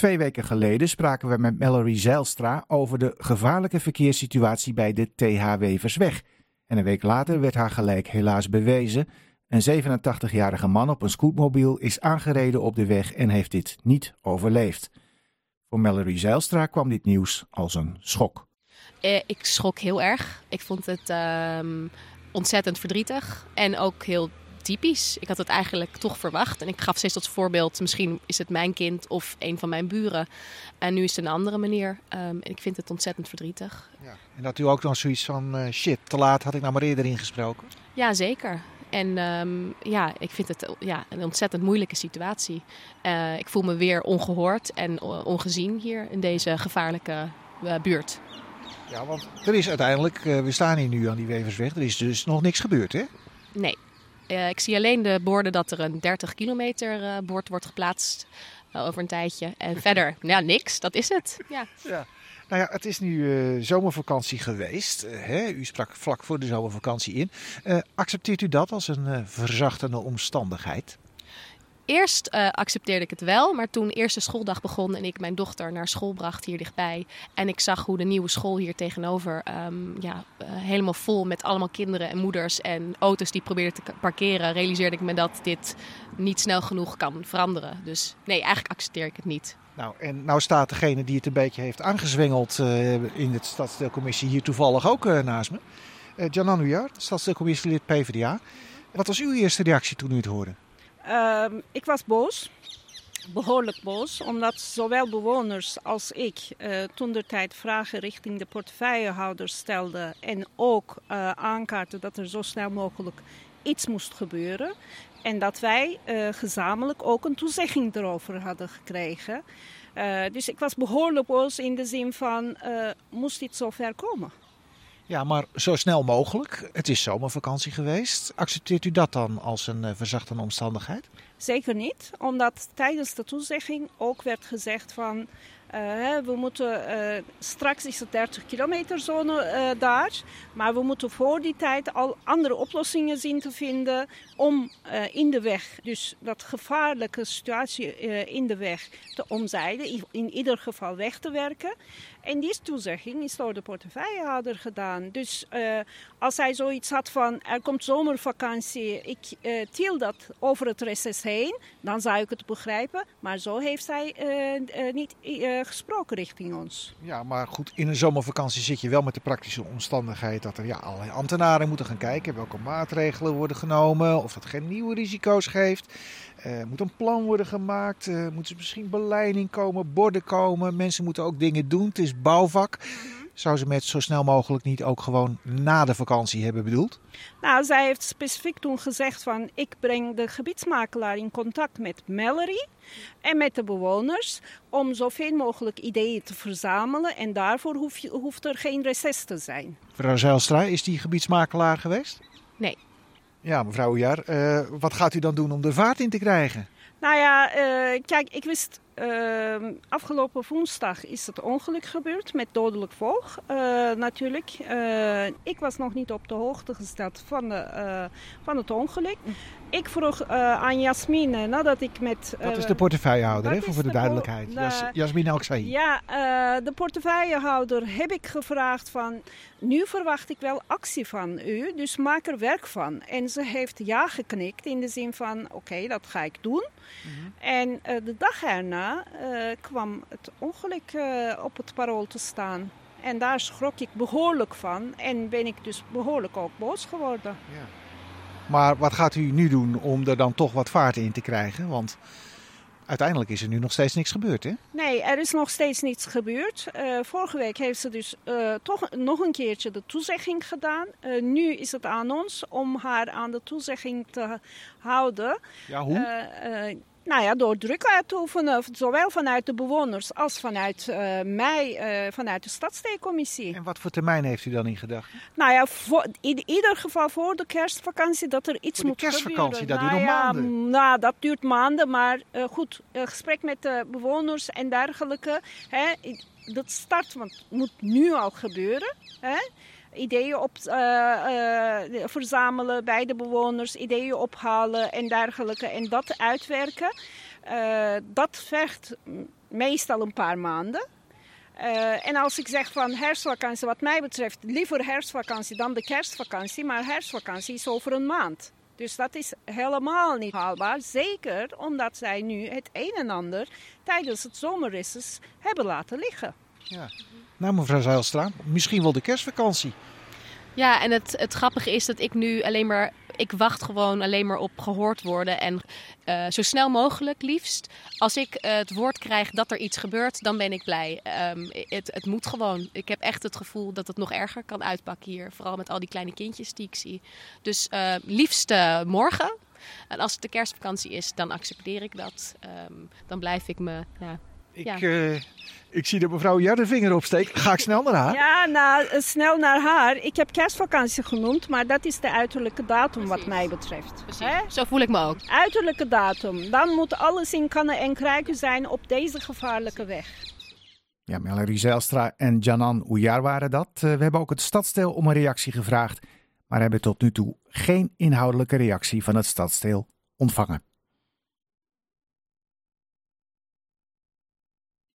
Twee weken geleden spraken we met Mallory Zijlstra over de gevaarlijke verkeerssituatie bij de TH Weversweg. En een week later werd haar gelijk helaas bewezen. Een 87-jarige man op een scootmobiel is aangereden op de weg en heeft dit niet overleefd. Voor Mallory Zijlstra kwam dit nieuws als een schok. Eh, ik schrok heel erg. Ik vond het ehm, ontzettend verdrietig en ook heel typisch. Ik had het eigenlijk toch verwacht. En ik gaf steeds als voorbeeld, misschien is het mijn kind of een van mijn buren. En nu is het een andere manier. Um, en ik vind het ontzettend verdrietig. Ja. En dat u ook dan zoiets van, uh, shit, te laat had ik nou maar eerder ingesproken? Ja, zeker. En um, ja, ik vind het ja, een ontzettend moeilijke situatie. Uh, ik voel me weer ongehoord en ongezien hier in deze gevaarlijke uh, buurt. Ja, want er is uiteindelijk, uh, we staan hier nu aan die Weversweg, er is dus nog niks gebeurd, hè? Nee. Uh, ik zie alleen de borden dat er een 30 kilometer uh, bord wordt geplaatst over een tijdje. En verder, ja, niks. Dat is het. Ja. ja. Nou ja, het is nu zomervakantie geweest. Hè? U sprak vlak voor de zomervakantie in. Accepteert u dat als een verzachtende omstandigheid? Eerst accepteerde ik het wel, maar toen eerste schooldag begon en ik mijn dochter naar school bracht hier dichtbij. En ik zag hoe de nieuwe school hier tegenover um, ja, helemaal vol met allemaal kinderen en moeders en auto's die probeerden te parkeren, realiseerde ik me dat dit niet snel genoeg kan veranderen. Dus nee, eigenlijk accepteer ik het niet. Nou, en nou staat degene die het een beetje heeft aangezwengeld uh, in de stadsdeelcommissie hier toevallig ook naast me. Janan Ujar, stadsdeelcommissielid PvdA. Wat was uw eerste reactie toen u het hoorde? Uh, ik was boos. Behoorlijk boos, omdat zowel bewoners als ik uh, toen de tijd vragen richting de portefeuillehouders stelden en ook uh, aankaarten dat er zo snel mogelijk iets moest gebeuren. En dat wij uh, gezamenlijk ook een toezegging erover hadden gekregen. Dus ik was behoorlijk boos in de zin van, moest dit zover komen? Ja, maar zo snel mogelijk. Het is zomervakantie geweest. Accepteert u dat dan als een verzachtende omstandigheid? Zeker niet, omdat tijdens de toezegging ook werd gezegd van... Uh, we moeten, uh, straks is het 30 kilometer zone uh, daar, maar we moeten voor die tijd al andere oplossingen zien te vinden om in de weg, dus dat gevaarlijke situatie in de weg te omzeilen, in ieder geval weg te werken. En die toezegging is door de portefeuillehouder gedaan. Dus als hij zoiets had van er komt zomervakantie, ik tiel dat over het reces heen, dan zou ik het begrijpen. Maar zo heeft hij niet gesproken richting ons. Ja, maar goed, in een zomervakantie zit je wel met de praktische omstandigheid dat er ja, allerlei ambtenaren moeten gaan kijken welke maatregelen worden genomen, of dat geen nieuwe risico's geeft. Uh, moet een plan worden gemaakt, uh, moet er misschien beleiding komen, borden komen. Mensen moeten ook dingen doen, het is bouwvak. Zou ze met zo snel mogelijk niet ook gewoon na de vakantie hebben bedoeld? Nou, zij heeft specifiek toen gezegd van ik breng de gebiedsmakelaar in contact met Mallory en met de bewoners om zoveel mogelijk ideeën te verzamelen en daarvoor hoef je, hoeft er geen reces te zijn. Mevrouw Zijlstra, is die gebiedsmakelaar geweest? Nee. Ja, mevrouw Jaar, uh, wat gaat u dan doen om de vaart in te krijgen? Nou ja, uh, kijk, ik wist uh, afgelopen woensdag is het ongeluk gebeurd met dodelijk volg uh, natuurlijk. Uh, ik was nog niet op de hoogte gesteld van, de, van het ongeluk. Ik vroeg aan Jasmine nadat ik met... dat is de portefeuillehouder, hè, voor de, de duidelijkheid. De, Jas, Jasmine Alksai. Ja, de portefeuillehouder heb ik gevraagd van... Nu verwacht ik wel actie van u, dus maak er werk van. En ze heeft ja geknikt in de zin van oké, okay, dat ga ik doen. -hmm. En de dag erna uh, kwam het ongeluk uh, op het parool te staan. En daar schrok ik behoorlijk van en ben ik dus behoorlijk ook boos geworden. Ja. Maar wat gaat u nu doen om er dan toch wat vaart in te krijgen? Want uiteindelijk is er nu nog steeds niks gebeurd, hè? Nee, er is nog steeds niets gebeurd. Uh, vorige week heeft ze dus uh, toch nog een keertje de toezegging gedaan. Uh, nu is het aan ons om haar aan de toezegging te houden. Ja, hoe? Nou ja, door druk uit te oefenen, zowel vanuit de bewoners als vanuit uh, mij, uh, vanuit de stadsdeelcommissie. En wat voor termijn heeft u dan in gedachten? Nou ja, voor, in ieder geval voor de kerstvakantie dat er iets voor moet de kerstvakantie, gebeuren. dat duurt nou, nog maanden. Nou, dat duurt maanden, maar uh, goed, gesprek met de bewoners en dergelijke. Hè, dat start, want het moet nu al gebeuren. Hè ideeën op, uh, uh, verzamelen bij de bewoners, ideeën ophalen en dergelijke. En dat uitwerken, uh, dat vergt meestal een paar maanden. En als ik zeg van herfstvakantie, wat mij betreft, liever herfstvakantie dan de kerstvakantie. Maar herfstvakantie is over een maand. Dus dat is helemaal niet haalbaar. Zeker omdat zij nu het een en ander tijdens het zomerreces hebben laten liggen. Ja. Nou, mevrouw Zeilstra, misschien wel de kerstvakantie. Ja, en het, het grappige is dat ik nu alleen maar. Ik wacht gewoon alleen maar op gehoord worden. En uh, zo snel mogelijk, liefst. Als ik uh, het woord krijg dat er iets gebeurt, dan ben ik blij. Um, het, het moet gewoon. Ik heb echt het gevoel dat het nog erger kan uitpakken hier. Vooral met al die kleine kindjes die ik zie. Dus uh, liefst morgen. En als het de kerstvakantie is, dan accepteer ik dat. Um, dan blijf ik me ik, ja. uh, ik zie dat mevrouw Jar de vinger opsteekt. Ga ik snel naar haar? Ja, nou, snel naar haar. Ik heb kerstvakantie genoemd, maar dat is de uiterlijke datum Precies. wat mij betreft. Zo voel ik me ook. Uiterlijke datum. Dan moet alles in kannen en kruiken zijn op deze gevaarlijke weg. Ja, Melanie Zijlstra en Janan Oujar waren dat. Uh, we hebben ook het stadsdeel om een reactie gevraagd, maar hebben tot nu toe geen inhoudelijke reactie van het stadsdeel ontvangen.